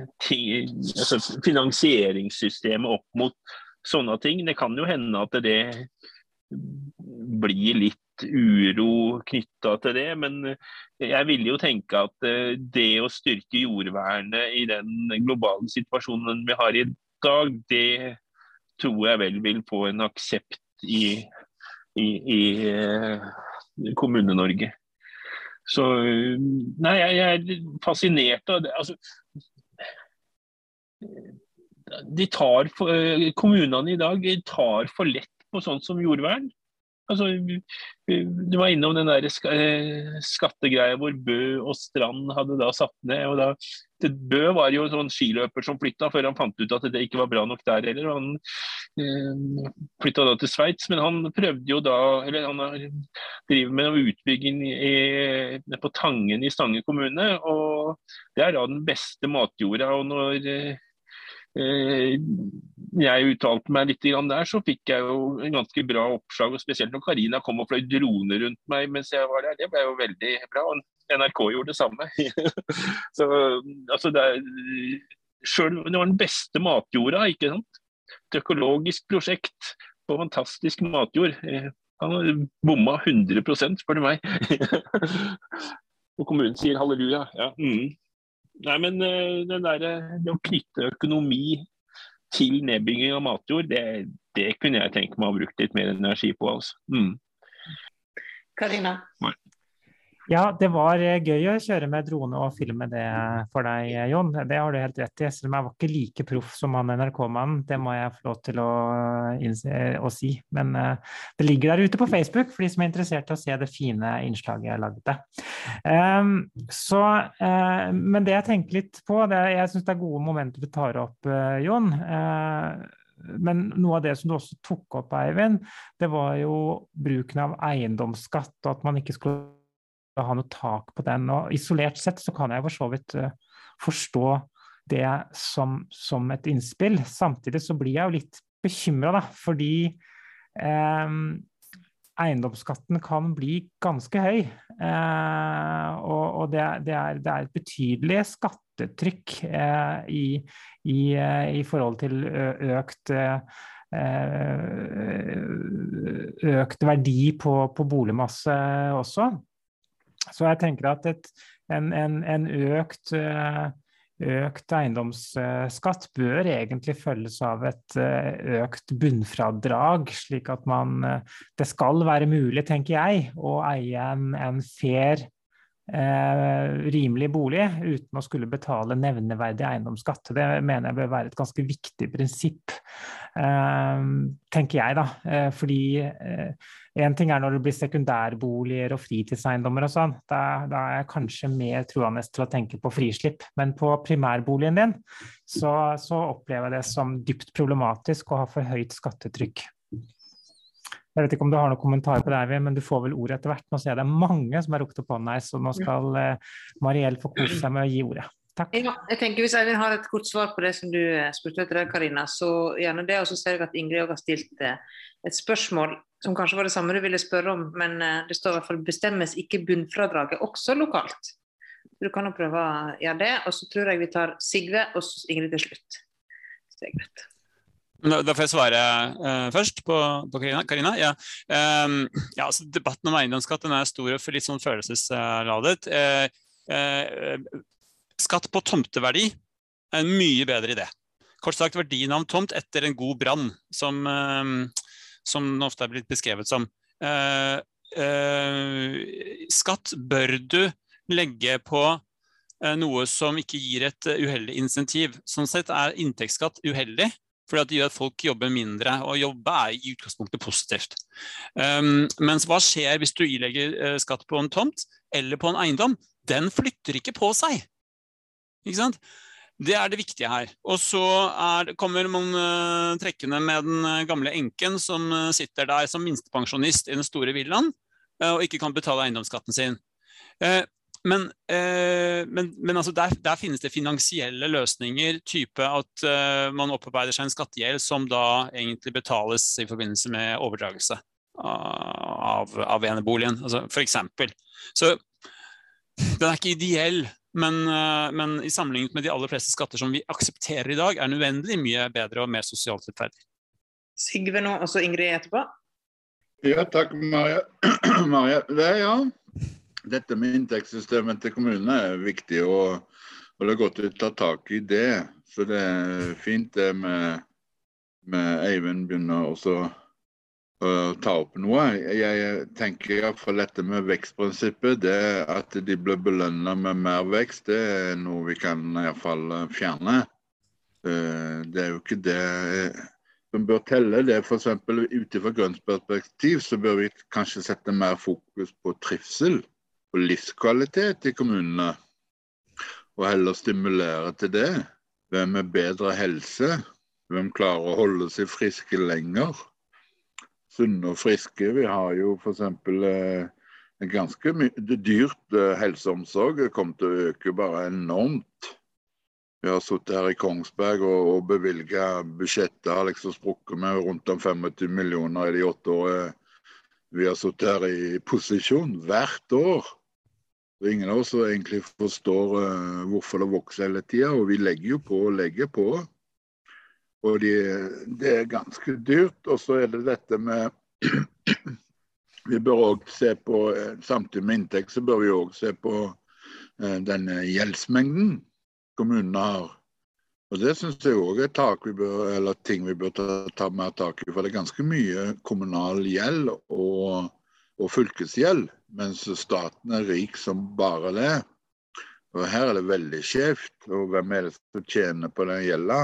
altså finansieringssystemet opp mot sånne ting. Det kan jo hende at det blir litt uro knytta til det, men jeg ville jo tenke at eh, det å styrke jordvernet i den globale situasjonen vi har i dag, det tror jeg vel vil få en aksept i, i, i eh, Kommune-Norge. Så nei, jeg er fascinert av det. Altså, de tar for, eh, Kommunene i dag tar for lett på sånt som jordvern. Altså, du var innom den der eh, skattegreia hvor Bø og Strand hadde da satt ned. og da, Bø var jo en sånn skiløper som flytta før han fant ut at det ikke var bra nok der heller. Han eh, flytta da til Sveits, men han prøvde jo da eller han driver med noe utbygging i, på Tangen i Stange kommune. og Det er da den beste matjorda. og når Eh, jeg uttalte meg litt der, så fikk jeg jo en ganske bra oppslag. og Spesielt når Karina kom og fløy drone rundt meg mens jeg var der. Det ble jo veldig bra. og NRK gjorde det samme. så altså det, er, selv, det var den beste matjorda, ikke sant. Et økologisk prosjekt på fantastisk matjord. Eh, han bomma 100 spør du meg. og kommunen sier halleluja. Ja. Mm. Nei, men eh, den der, det å knytte økonomi til nedbygging av matjord, det, det kunne jeg tenke meg å ha brukt litt mer energi på. altså. Mm. Karina? Ja, det var eh, gøy å kjøre med drone og filme det for deg, Jon. Det har du helt rett i. Selv om jeg var ikke like proff som han NRK-mannen, det må jeg få lov til å, å, si. Men uh, det ligger der ute på Facebook for de som er interessert i å se det fine innslaget jeg lagde. Um, så, uh, men det jeg tenker litt på, det, jeg syns det er gode momenter du tar opp, uh, Jon. Men noe av det som du også tok opp, Eivind, det var jo bruken av eiendomsskatt, og at man ikke skulle ha noe tak på den. Og isolert sett så kan jeg for så vidt uh, forstå det som, som, et innspill. Samtidig så blir jeg jo litt bekymra, fordi eh, eiendomsskatten kan bli ganske høy. Eh, og, og det, det, er, det, er, et betydelig skattetrykk eh, i, i, i, forhold til økt økt verdi på, på boligmasse også. Så jeg tenker at et, en, en, en, økt, eh, økt eiendomsskatt bør egentlig følges av et eh, økt bunnfradrag, slik at man eh, Det skal være mulig, tenker jeg, å eie en, en fair eh, rimelig bolig uten å skulle betale nevneverdig eiendomsskatt. Det mener jeg bør være et ganske viktig prinsipp, eh, tenker jeg da. Eh, fordi én ting er når det blir sekundærboliger og fritidseiendommer og sånn. Da, da, er jeg kanskje mer truende til å tenke på frislipp. Men på primærboligen din så, så opplever jeg det som dypt problematisk å ha for høyt skattetrykk. Jeg vet ikke om du har noen kommentar på det, men du får vel ordet etter hvert. Nå ser jeg det er mange som har rukket opp hånda her, så nå skal eh, Mariell få kose seg med å gi ordet. Takk. Ja, jeg tenker Hvis Eivind har et kort svar på det som du eh, spurte etter, Karina, så gjerne det. Og så ser jeg at Ingrid òg har stilt uh, et spørsmål som kanskje var det samme du ville spørre om, men uh, det står i hvert fall 'bestemmes ikke bunnfradraget også lokalt'? Du kan jo prøve å gjøre det. Og så tror jeg vi tar Sigve og Ingrid til slutt. Så det er greit. Da, får jeg svare uh, først på, på Karina. Ja. Um, ja, altså, debatten om eiendomsskatt er stor og litt sånn følelsesladet. Uh, uh, skatt på tomteverdi er en mye bedre idé. Kort sagt verdien av en tomt etter en god brann, som, som den ofte er blitt beskrevet som. skatt bør du legge på noe som ikke gir et uheldig insentiv. Sånn sett er inntektsskatt uheldig, fordi det gjør at folk jobber mindre. Og jobbe er i utgangspunktet positivt. Um, mens hva skjer hvis du ilegger uh, skatt på en tomt eller på en eiendom? Den flytter ikke på seg. Ikke sant? Det er det viktige her. Og så er, kommer man uh, trekkende med den uh, gamle enken som uh, sitter der som minstepensjonist i den store villaen og ikke kan betale eiendomsskatten sin. Men, eh, men, men altså der, der, finnes det finansielle løsninger, type at eh, man opparbeider seg en skattegjeld som da egentlig betales i forbindelse med overdragelse av, av eneboligen, altså eksempel. Så den er ikke ideell, men, eh, men, i sammenlignet med de aller fleste skatter som vi aksepterer i dag, er den uendelig mye bedre og mer sosialt rettferdig. Sigve nå, og så Ingrid etterpå. Ja, takk, Maria. Maria. Det, ja dette med inntektssystemet til kommunene er viktig, og, og det er godt å ta tak i det. Så det er fint det med, med Eivind begynner også å ta opp noe. Jeg tenker iallfall dette med vekstprinsippet, det at de blir belønna med mer vekst, det er noe vi kan iallfall fjerne. Eh, det er jo ikke det som bør telle. det er F.eks. ut ifra grønt perspektiv så bør vi kanskje sette mer fokus på trivsel og livskvalitet i kommunene, og heller stimulere til det. Hvem er bedre helse? Hvem klarer å holde seg friske lenger? Sunne og friske. Vi har jo f.eks. Eh, ganske dyrt eh, helseomsorg. Det kommer til å øke bare enormt. Vi har sittet her i Kongsberg og, og bevilga budsjettet har liksom sprukket med rundt om 25 millioner i de åtte årene vi har sittet her i posisjon. Hvert år. Er ingen av oss egentlig forstår uh, hvorfor det vokser hele tida, og vi legger jo på og legger på. Og de, det er ganske dyrt. Og så er det dette med Vi bør òg se på, eh, samtidig med inntekt, så bør vi òg se på uh, denne gjeldsmengden kommunene har. Og Det syns jeg òg er tak vi bør, ting vi bør ta, ta mer tak i. For det er ganske mye kommunal gjeld og, og fylkesgjeld mens staten er rik som bare det. Og Her er det veldig skjevt. Og hvem er det som tjener på den gjelda?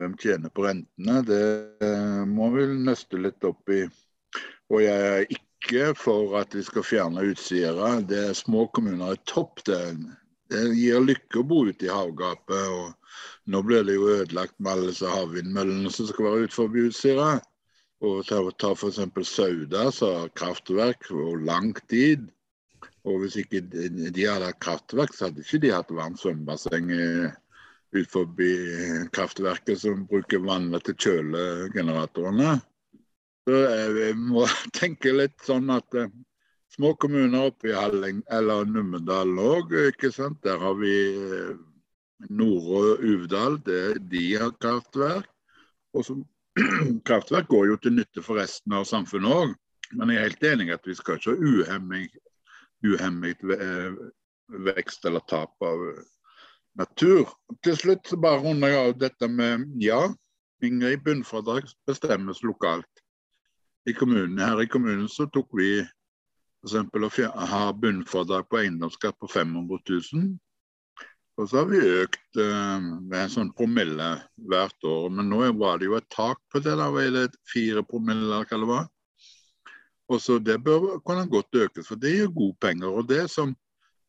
Hvem tjener på rentene? Det eh, må vi nøste litt opp i. Og jeg er ikke for at vi skal fjerne Utsira. Det er små kommuner i topp. Det, det gir lykke å bo ute i havgapet. og Nå blir det jo ødelagt med alle disse havvindmøllene som skal være utenfor Utsira. Og ta, f.eks. Sauda, som har kraftverk og lang tid. Og hvis ikke de hadde hatt kraftverk, så hadde ikke de hatt varmt svømmebasseng ut forbi kraftverket som bruker vannet til kjølegeneratorene. Så vi må tenke litt sånn at eh, små kommuner oppe i Halling, eller Numedal òg, ikke sant. Der har vi Nore Uvdal, de har kraftverk. Og så, kraftverk går jo til nytte for resten av samfunnet òg. Men jeg er helt enig i at vi skal ikke ha uhemmet, uhemmet vekst eller tap av natur. Til slutt så bare runder jeg av dette med ja, Ingrid, bunnfradrag bestemmes lokalt. I kommunen, her i kommunen så tok vi f.eks. å ha bunnfradrag på eiendomsskatt på 500 000. Og så har vi økt eh, med sånn promille hvert år. Men nå var det jo et tak på det. da var det Fire promille, eller hva det var. Og så Det bør kunne godt økes, for det gir gode penger. Og det som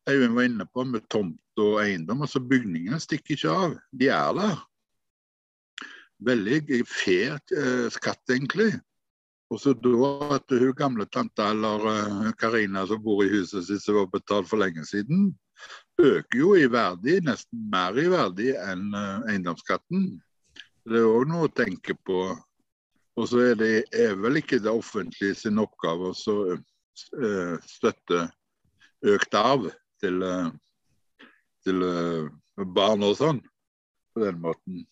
Øyvind var inne på med tomt og eiendom, altså bygningene stikker ikke av. De er der. Veldig fair eh, skatt, egentlig. Og så da at hun gamle tante eller eh, Karina som bor i huset sitt som var betalt for lenge siden, øker jo i verdi, nesten mer i verdi enn eh, eiendomsskatten. Det er òg noe å tenke på. Og så er det er vel ikke det offentlige sin oppgave å støtte økt arv til, til barn og sånn. På den måten.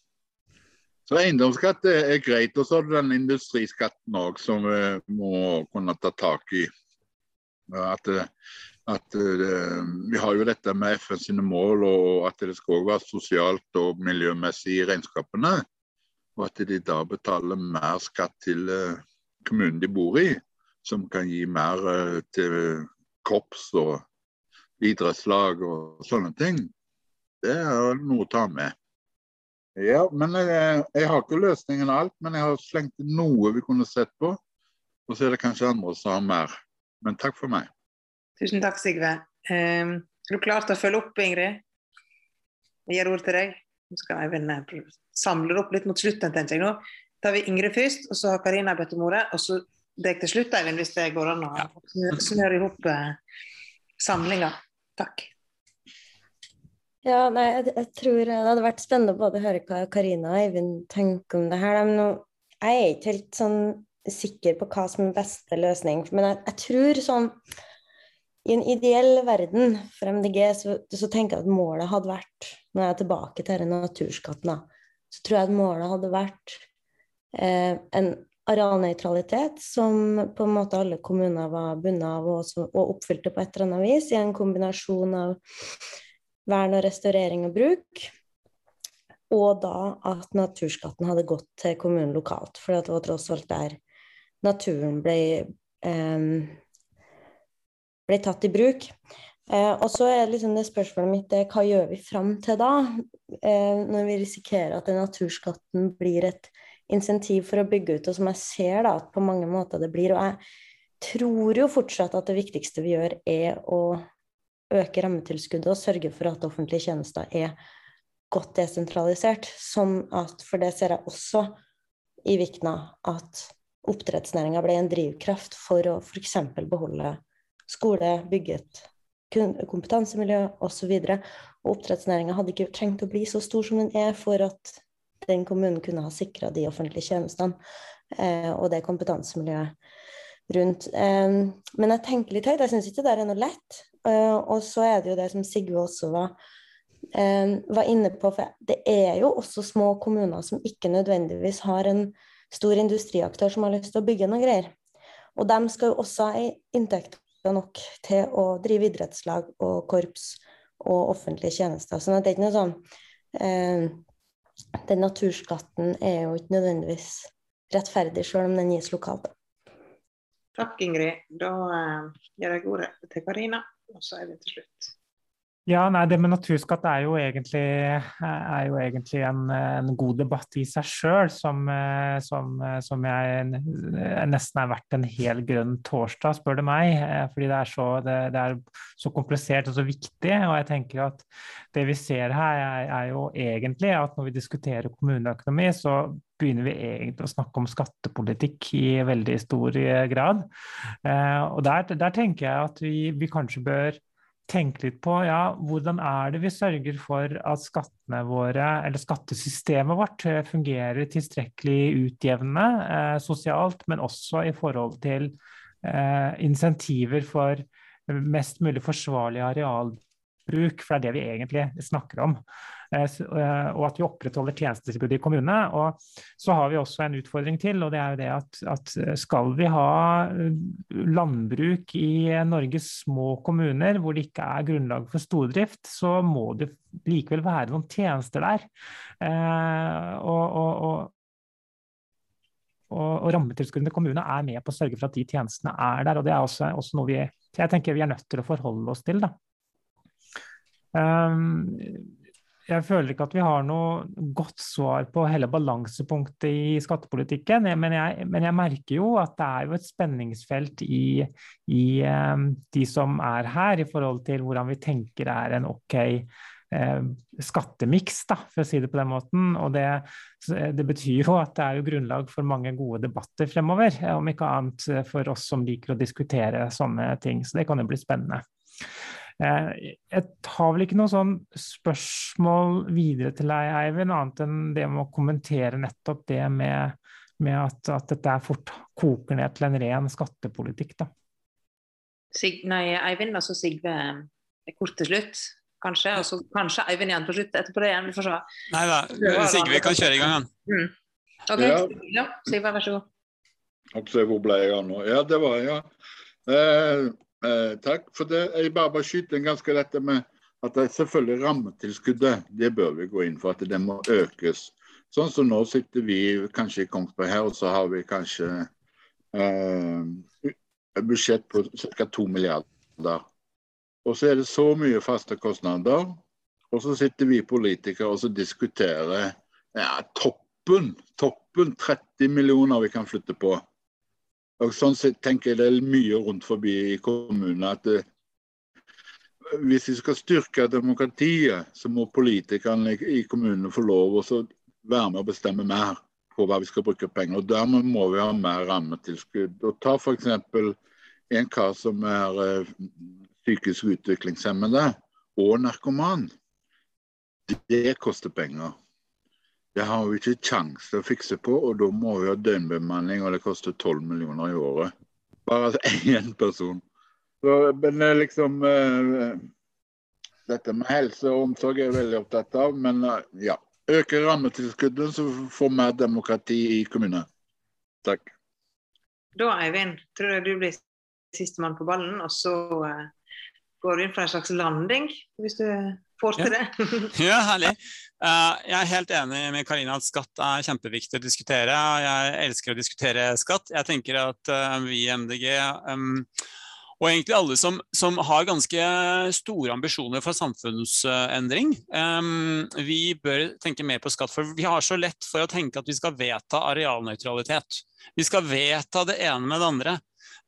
Så eiendomsskatt er greit. Og så er det den industriskatten òg, som vi må kunne ta tak i. At, at Vi har jo dette med FN sine mål, og at det skal også være sosialt og miljømessig i regnskapene. Og at de da betaler mer skatt til kommunen de bor i, som kan gi mer til korps og idrettslag og sånne ting. Det er noe å ta med. Ja, men jeg, jeg har ikke løsningen av alt, men jeg har slengt noe vi kunne sett på. Og så er det kanskje andre som har mer. Men takk for meg. Tusen takk, Sigve. Um, er du klar til å følge opp, Ingrid? Jeg gir ord til deg. Nå skal Eivind samle opp litt mot slutten, tenker jeg nå. tar vi Ingrid først, og så har Karina bedt om ordet. Og så deg til slutt, Eivind, hvis det går an å ja. snøre i hop eh, samlinga. Takk. Ja, nei, jeg, jeg, tror det hadde vært spennende både å høre hva Karina og Eivind tenker om det her. Men jeg er ikke helt sånn sikker på hva som er beste løsning. Men jeg, jeg tror sånn i en ideell verden for MDG så, så, tenker jeg at målet hadde vært Når jeg er tilbake til denne naturskatten, så tror jeg at målet hadde vært eh, en arealnøytralitet som på en måte alle kommuner var bundet av og, og, oppfylte på et eller annet vis, i en kombinasjon av vern og restaurering og bruk. Og da at naturskatten hadde gått til kommunen lokalt, for det var tross alt der naturen ble eh, ble tatt i bruk. Eh, og så er liksom det spørsmålet mitt det, hva gjør vi fram til da? Eh, når vi risikerer at naturskatten blir et insentiv for å bygge ut, og som jeg ser da at på mange måter det blir. Og jeg tror jo fortsatt at det viktigste vi gjør, er å øke rammetilskuddet og sørge for at offentlige tjenester er godt desentralisert. Sånn at, for det ser jeg også i Vikna, at oppdrettsnæringa ble en drivkraft for å f.eks. beholde skole, bygge et kompetansemiljø osv. Oppdrettsnæringa hadde ikke trengt å bli så stor som den er for at den kommunen kunne ha sikra de offentlige tjenestene eh, og det kompetansemiljøet rundt. Eh, men jeg tenker litt høyt, jeg syns ikke det er noe lett. Eh, og så er det jo det som Sigve også var, eh, var inne på, for det er jo også små kommuner som ikke nødvendigvis har en stor industriaktør som har lyst til å bygge noe greier. Og de skal jo også ha inntekter nok til å drive idrettslag og korps og offentlige tjenester. Sånn at det er ikke noe sånn eh, Den naturskatten er jo ikke nødvendigvis rettferdig, sjøl om den gis lokalt. Takk, Ingrid. Da uh, gir jeg ordet til Karina, og så er vi til slutt. Ja, nei, Det med naturskatt er jo egentlig, er jo egentlig en, en, god debatt i seg sjøl, som, som, som, jeg nesten er verdt en hel grønn torsdag, spør du meg. Fordi det er, så, det, det er, så, komplisert og så viktig. Og jeg tenker at det vi ser her, er, er jo egentlig at når vi diskuterer kommuneøkonomi, så begynner vi egentlig å snakke om skattepolitikk i veldig stor grad. Og der, der tenker jeg at vi, vi kanskje bør tenke litt på ja, hvordan er det vi sørger for at skattene våre, eller skattesystemet vårt, eh, fungerer tilstrekkelig utjevnende eh, sosialt, men også i forhold til eh, insentiver for mest mulig forsvarlig arealbruk, for det er det vi egentlig snakker om. Eh, eh, og at vi opprettholder tjenestetilbudet i kommunene. Og så har vi også en utfordring til, og det er jo det at, at skal vi ha eh, landbruk i Norges små kommuner hvor det ikke er grunnlag for stordrift, så må det likevel være noen tjenester der. og, og, og og, og rammetilskuddene til kommunene er med på å sørge for at de tjenestene er der. og Det er også, også noe vi, jeg tenker vi er nødt til å forholde oss til. Da. Um, jeg føler ikke at vi har noe godt svar på hele balansepunktet i skattepolitikken. Men jeg, men jeg merker jo at det er jo et spenningsfelt i, i um, de som er her, i forhold til hvordan vi tenker er en ok eh, skattemiks, for å si det på den måten. Og det, det, betyr jo at det er jo grunnlag for mange gode debatter fremover. Om ikke annet for oss som liker å diskutere sånne ting. Så det kan jo bli spennende. Eh, jeg har vel ikke noe sånn spørsmål videre til deg, Eivind, annet enn det med å kommentere nettopp det med, med at, at, dette er fort koker ned til en ren skattepolitikk. da. Sig, nei, Eivind og så Sigve kort til slutt, kanskje. Og så kanskje Eivind igjen på slutt etterpå det igjen. Vi får se. Nei da, Sigve kan kjøre i gang, han. Mm. Ok, ja. Sigve, vær så god. Hvor ble jeg av nå? Ja, det var jeg, ja. Eh, Eh, takk. for det. Jeg bare, bare skyter inn ganske dette med at det selvfølgelig rammetilskuddet det bør vi gå inn for at det må økes. Sånn som nå sitter vi kanskje i Kongsberg her, og så har vi kanskje eh, budsjett på ca. 2 milliarder. Og så er det så mye faste kostnader. Og så sitter vi politikere og så diskuterer ja, toppen. Toppen 30 millioner vi kan flytte på. Og sånn sett tenker jeg det er mye rundt forbi i kommunene at det, eh, hvis vi skal styrke demokratiet, så må politikerne i kommunene få lov å være med og bestemme mer på hva vi skal bruke penger. og Dermed må vi ha mer rammetilskudd. Og Ta f.eks. en kar som er uh, psykisk utviklingshemmede og narkoman. Det koster penger. Det har vi ikke kjangs til å fikse på, og da må vi ha døgnbemanning, og det koster 12 millioner i året. Bare én person. Så, men liksom uh, Dette med helse og omsorg er jeg veldig opptatt av, men uh, ja. Øke rammetilskuddet, så vi får mer demokrati i kommunene. Takk. Da, Eivind, tror jeg du blir sistemann på ballen, og så går du inn for en slags landing, hvis du får til det. ja, herlig. Uh, jeg er helt enig med Karina at skatt er kjempeviktig å diskutere. Jeg elsker å diskutere skatt. Jeg tenker at uh, vi i MDG um, og egentlig alle som, som, har ganske store ambisjoner for samfunnsendring. Um, vi bør tenke mer på skatt, for vi har så lett for å tenke at vi skal vedta arealnøytralitet. Vi skal vedta det ene med det andre.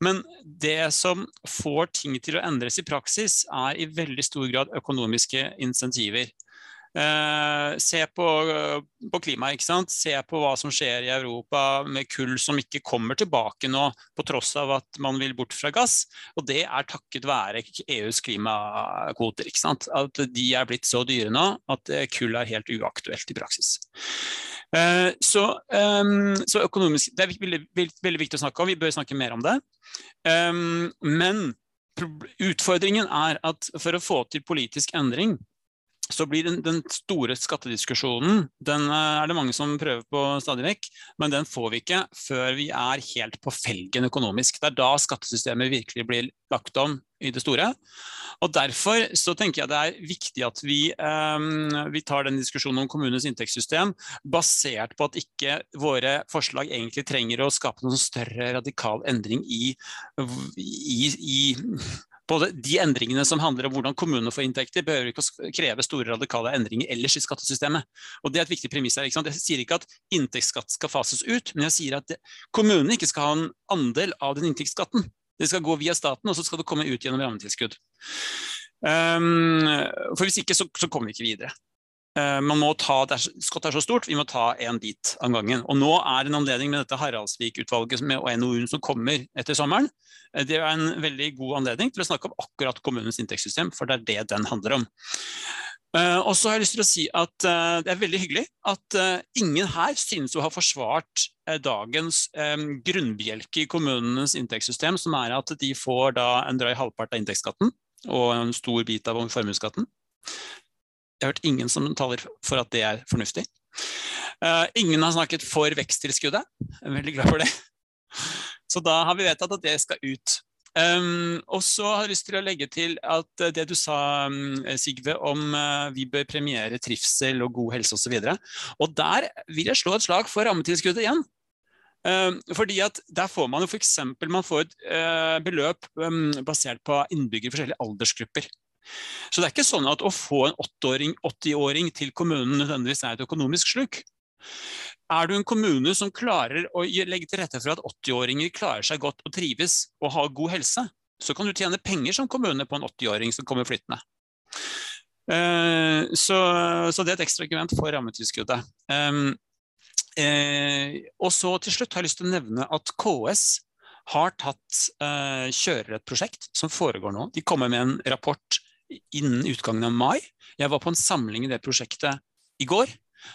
Men det som får ting til å endres i praksis, er i veldig stor grad økonomiske insentiver. Uh, se på, uh, på klimaet, ikke sant? se på hva som skjer i Europa med kull som ikke kommer tilbake nå, på tross av at man vil bort fra gass. Og det er takket være EUs klimakvoter. ikke sant? At de er blitt så dyre nå at uh, kull er helt uaktuelt i praksis. Eh, så, så, økonomisk Det er veldig, veldig, veldig, viktig å snakke om, vi bør snakke mer om det. Men utfordringen er at for å få til politisk endring, så blir den, den, store skattediskusjonen den eh, er det mange som prøver på stadig vekk, men den får vi ikke før vi er helt på felgen økonomisk. Det er da skattesystemet virkelig blir lagt om i det store. Og Derfor så tenker jeg det er viktig at vi, um, vi tar den diskusjonen om kommunens inntektssystem basert på at ikke våre forslag egentlig trenger å skape noen større radikal endring i, i, i både de endringene som handler om hvordan kommunene får inntekter, behøver ikke å kreve store radikale endringer ellers i skattesystemet. Og Det er et viktig premiss her. Jeg sier ikke at inntektsskatt skal fases ut, men jeg sier at kommunene ikke skal ha en andel av den inntektsskatten. Det skal gå via staten, og så skal det komme ut gjennom rammetilskudd. Um, for Hvis ikke, så, så kommer vi ikke videre. Uh, man må ta, Skottet er så stort, vi må ta en bit av gangen. Og Nå er en anledning med dette Haraldsvik-utvalget og NOU-en som kommer etter sommeren. Uh, det er en veldig god anledning til å snakke om akkurat kommunens inntektssystem, for det er det den handler om. Uh, og så har jeg lyst til å si at uh, Det er veldig hyggelig at uh, ingen her synes å ha forsvart dagens grunnbjelke i kommunenes inntektssystem, som er at de får da en drøy halvpart av inntektsskatten og en stor bit av formuesskatten. Jeg har hørt ingen som taler for at det er fornuftig. ingen har snakket for veksttilskuddet. Jeg er veldig glad for det. Så da har vi vedtatt at det skal ut. Um, og så har jeg lyst til å legge til at uh, det du sa, um, Sigve, om uh, vi bør premiere trivsel og god helse osv. Og, så og der vil jeg slå et slag for rammetilskuddet igjen. Um, fordi at Der får man jo f.eks. man får et uh, beløp um, basert på innbyggere i forskjellige aldersgrupper. Så det er ikke sånn at å få en 80-åring til kommunen nødvendigvis er et økonomisk sluk. Er du en kommune som klarer å legge til rette for at 80-åringer klarer seg godt og trives og har god helse, så kan du tjene penger som kommune på en 80-åring som kommer flyttende. Eh, så, så, det er et ekstra argument for rammetilskuddet. Um, eh, og så til slutt har jeg lyst til å nevne at KS har tatt kjører et prosjekt som foregår nå. De kommer med en rapport innen utgangen av mai. Jeg var på en samling i det prosjektet i går.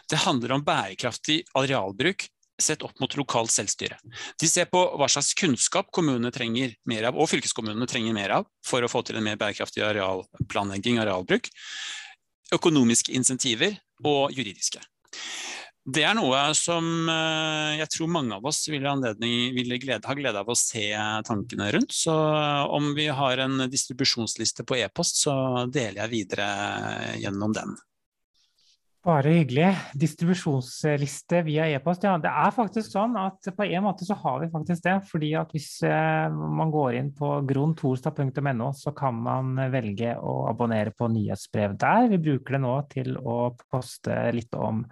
Det handler om bærekraftig arealbruk sett opp mot lokalt selvstyre. De ser på hva slags kunnskap kommunene trenger mer av, og fylkeskommunene trenger mer av, for å få til en mer bærekraftig arealplanlegging, arealbruk. Økonomiske insentiver og juridiske. Det er noe som eh, jeg tror mange av oss vil, vil glede, ha glede av å se tankene rundt. Så om vi har en distribusjonsliste på e-post, så deler jeg videre gjennom den. Bare hyggelig. Distribusjonsliste via e-post. Ja, det er faktisk sånn at på en måte så har vi faktisk det. fordi at hvis eh, man går inn på grontorstad.no, så kan man velge å abonnere på nyhetsbrev der. Vi bruker det nå til å poste litt om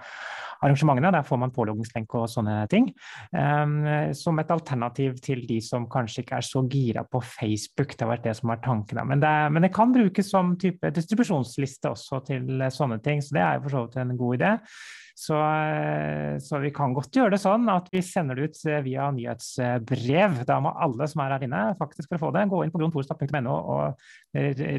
arrangementene. Der får man påloggingslenk og sånne ting. Um, som et alternativ til de som kanskje ikke er så gira på Facebook. Det har vært det som er tanken. Men det, men det kan brukes som type distribusjonsliste også til sånne ting, så det er jo for så vidt en god idé. Så, eh, så, vi kan godt gjøre det sånn at vi sender det ut eh, via nyhetsbrev. Da må alle som er her inne, faktisk for å få det, gå inn på grontorstad.no og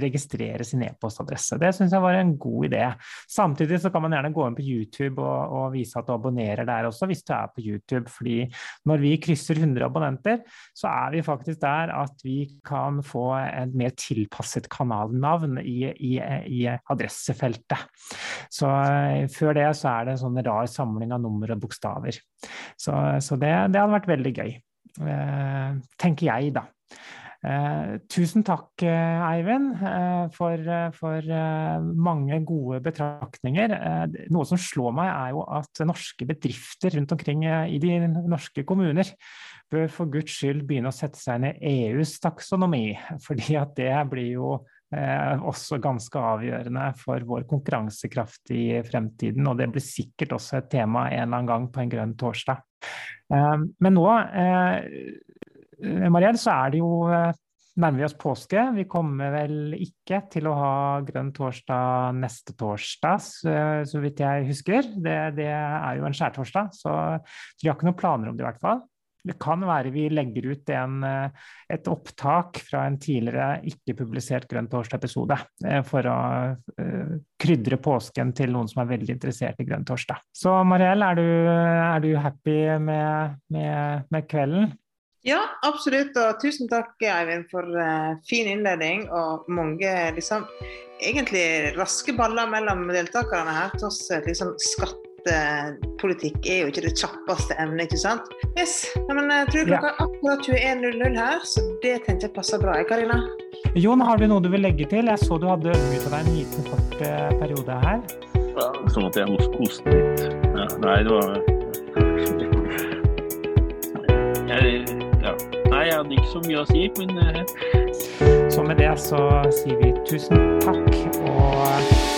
registrere sin e-postadresse. Det syns jeg var en god idé. Samtidig så kan man gjerne gå inn på YouTube og, og, vise at du abonnerer der også, hvis du er på YouTube. fordi når vi krysser 100 abonnenter, så er vi faktisk der at vi kan få et mer tilpasset kanalnavn i, i, i adressefeltet. Så eh, før det så er det sånn sånn rar samling av nummer og bokstaver. Så, så det, det, hadde vært veldig gøy. Eh, tenker jeg, da. Eh, tusen takk, eh, Eivind, eh, for, for eh, mange gode betraktninger. Eh, noe som slår meg, er jo at norske bedrifter rundt omkring i de norske kommuner bør for guds skyld begynne å sette seg i EUs taksonomi. fordi at det blir jo eh, også ganske avgjørende for vår konkurransekraft i fremtiden. Og det blir sikkert også et tema en eller annen gang på en grønn torsdag. Eh, men nå, eh, Mariell, så er det jo eh, nærmer vi oss påske. Vi kommer vel ikke til å ha grønn torsdag neste torsdag, så vidt jeg husker. Det, det er jo en skjærtorsdag, så vi har ikke noen planer om det i hvert fall. Det kan være vi legger ut en, eh, et opptak fra en tidligere ikke-publisert Grønn torsdag-episode eh, for å uh, krydre påsken til noen som er veldig interessert i Grønn torsdag. Så Mariell, er er du happy med, med, med, kvelden? Ja, absolutt. Og tusen takk, Eivind, for uh, fin innledning og mange liksom, egentlig raske baller mellom deltakerne her. Til oss liksom skatt budsjettpolitikk er jo ikke det kjappeste emnet, ikke sant? Yes, ja, men Jeg tror klokka er akkurat 21.00 her, så det tenkte jeg passer bra. Karina? Jon, har du noe du vil legge til? Jeg så du hadde ørmyta deg en liten kort periode her. Ja, sånn at jeg hoster litt. Ja, nei, det var jeg, ja. Nei, jeg hadde ikke så mye å si, men Så med det så sier vi tusen takk og